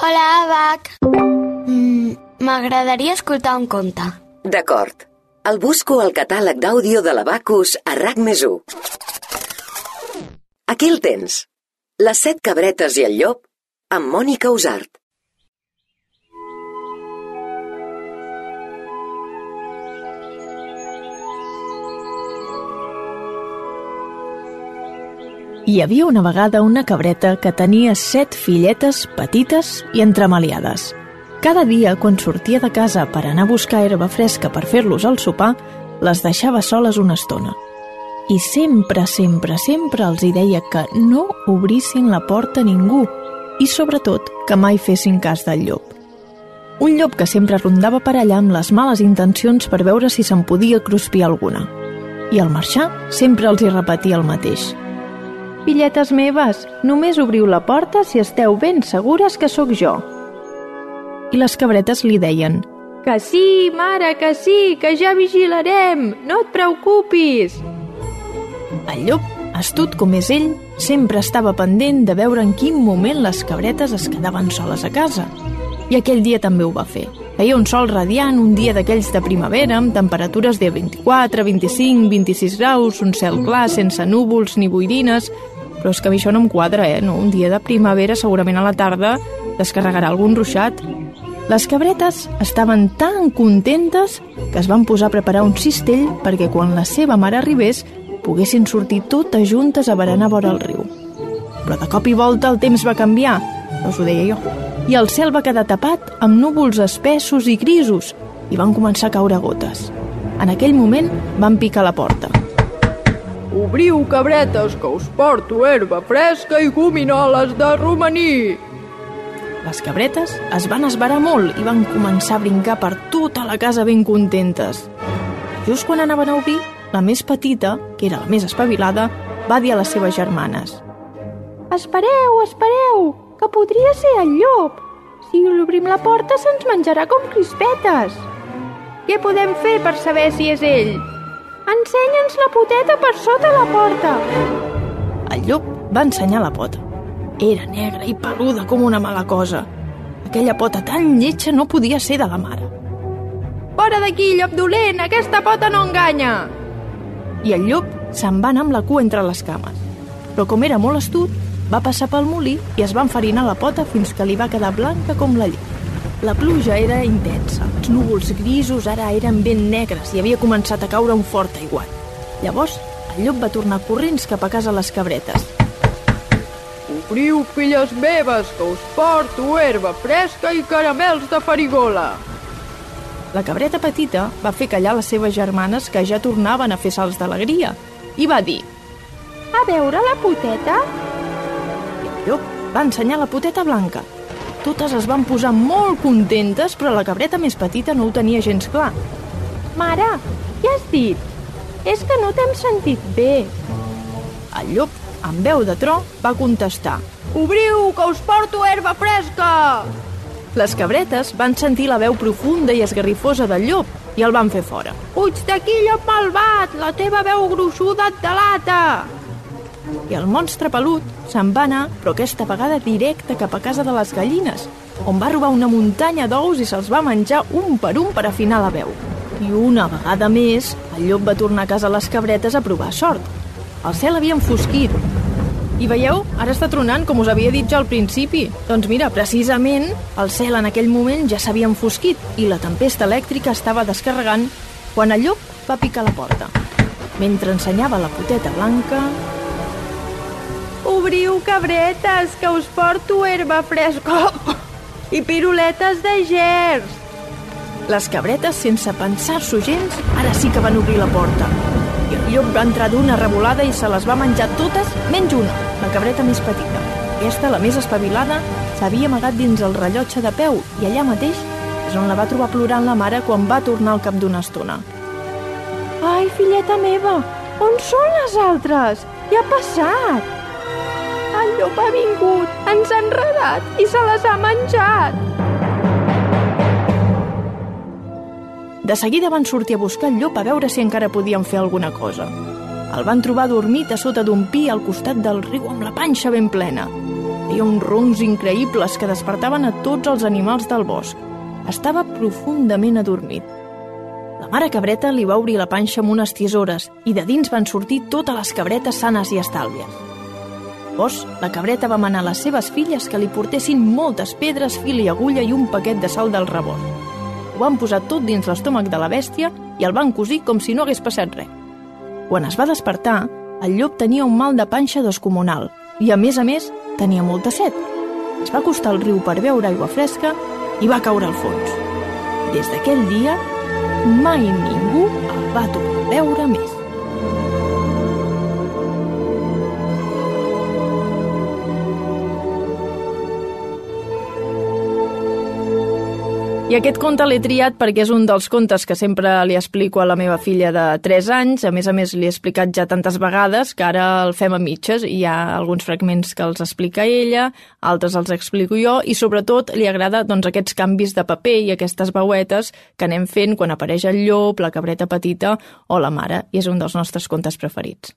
Hola, Abac. Mm, M'agradaria escoltar un conte. D'acord. El busco al catàleg d'àudio de l'Abacus a RAC més 1. Aquí el tens. Les set cabretes i el llop amb Mònica Usart. Hi havia una vegada una cabreta que tenia set filletes petites i entremaliades. Cada dia, quan sortia de casa per anar a buscar herba fresca per fer-los al sopar, les deixava soles una estona. I sempre, sempre, sempre els hi deia que no obrissin la porta a ningú i, sobretot, que mai fessin cas del llop. Un llop que sempre rondava per allà amb les males intencions per veure si se'n podia cruspir alguna. I al marxar, sempre els hi repetia el mateix – Filletes meves, només obriu la porta si esteu ben segures que sóc jo. I les cabretes li deien Que sí, mare, que sí, que ja vigilarem, no et preocupis. El llop, astut com és ell, sempre estava pendent de veure en quin moment les cabretes es quedaven soles a casa. I aquell dia també ho va fer. Feia un sol radiant, un dia d'aquells de primavera, amb temperatures de 24, 25, 26 graus, un cel clar, sense núvols ni boirines, però és que a mi això no em quadra, eh? No? Un dia de primavera, segurament a la tarda, descarregarà algun ruixat. Les cabretes estaven tan contentes que es van posar a preparar un cistell perquè quan la seva mare arribés poguessin sortir totes juntes a berenar vora el riu. Però de cop i volta el temps va canviar, no us ho deia jo, i el cel va quedar tapat amb núvols espessos i grisos i van començar a caure gotes. En aquell moment van picar la porta. Obriu, cabretes, que us porto herba fresca i gominoles de romaní. Les cabretes es van esbarar molt i van començar a brincar per tota la casa ben contentes. Just quan anaven a obrir, la més petita, que era la més espavilada, va dir a les seves germanes Espereu, espereu, que podria ser el llop. Si l'obrim la porta se'ns menjarà com crispetes. Què podem fer per saber si és ell? Ensenya'ns la poteta per sota la porta. El llop va ensenyar la pota. Era negra i peluda com una mala cosa. Aquella pota tan lletja no podia ser de la mare. Fora d'aquí, llop dolent! Aquesta pota no enganya! I el llop se'n va anar amb la cua entre les cames. Però com era molt astut, va passar pel molí i es va enfarinar la pota fins que li va quedar blanca com la llet. La pluja era intensa. Els núvols grisos ara eren ben negres i havia començat a caure un fort aiguat. Llavors, el llop va tornar corrents cap a casa les cabretes. Obriu, filles meves, que us porto herba fresca i caramels de farigola. La cabreta petita va fer callar les seves germanes que ja tornaven a fer salts d'alegria i va dir A veure la poteta? I el llop va ensenyar la poteta blanca totes es van posar molt contentes, però la cabreta més petita no ho tenia gens clar. Mare, què has dit? És que no t'hem sentit bé. El llop, amb veu de tro, va contestar. Obriu, que us porto herba fresca! Les cabretes van sentir la veu profunda i esgarrifosa del llop i el van fer fora. Puig d'aquí, llop malvat! La teva veu gruixuda et delata! I el monstre pelut se'n va anar, però aquesta vegada directe cap a casa de les gallines, on va robar una muntanya d'ous i se'ls va menjar un per un per afinar la veu. I una vegada més, el llop va tornar a casa les cabretes a provar sort. El cel havia enfosquit. I veieu? Ara està tronant, com us havia dit ja al principi. Doncs mira, precisament, el cel en aquell moment ja s'havia enfosquit i la tempesta elèctrica estava descarregant quan el llop va picar la porta. Mentre ensenyava la poteta blanca, Obriu, cabretes, que us porto herba fresca i piruletes de gers. Les cabretes, sense pensar-s'ho gens, ara sí que van obrir la porta. I el llop va entrar d'una revolada i se les va menjar totes, menys una, la cabreta més petita. Aquesta, la més espavilada, s'havia amagat dins el rellotge de peu i allà mateix és on la va trobar plorant la mare quan va tornar al cap d'una estona. Ai, filleta meva, on són les altres? Què ha passat? Llop ha vingut, ens ha enredat i se les ha menjat. De seguida van sortir a buscar el llop a veure si encara podien fer alguna cosa. El van trobar dormit a sota d'un pi al costat del riu amb la panxa ben plena. Feia uns roncs increïbles que despertaven a tots els animals del bosc. Estava profundament adormit. La mare cabreta li va obrir la panxa amb unes tisores i de dins van sortir totes les cabretes sanes i estàlvies. Llavors, la cabreta va manar a les seves filles que li portessin moltes pedres, fil i agulla i un paquet de sal del rebost. Ho van posar tot dins l'estómac de la bèstia i el van cosir com si no hagués passat res. Quan es va despertar, el llop tenia un mal de panxa descomunal i, a més a més, tenia molta set. Es va acostar al riu per beure aigua fresca i va caure al fons. Des d'aquell dia, mai ningú el va tornar a veure més. I aquest conte l'he triat perquè és un dels contes que sempre li explico a la meva filla de 3 anys. A més a més, li he explicat ja tantes vegades que ara el fem a mitges hi ha alguns fragments que els explica ella, altres els explico jo i sobretot li agrada doncs, aquests canvis de paper i aquestes veuetes que anem fent quan apareix el llop, la cabreta petita o la mare i és un dels nostres contes preferits.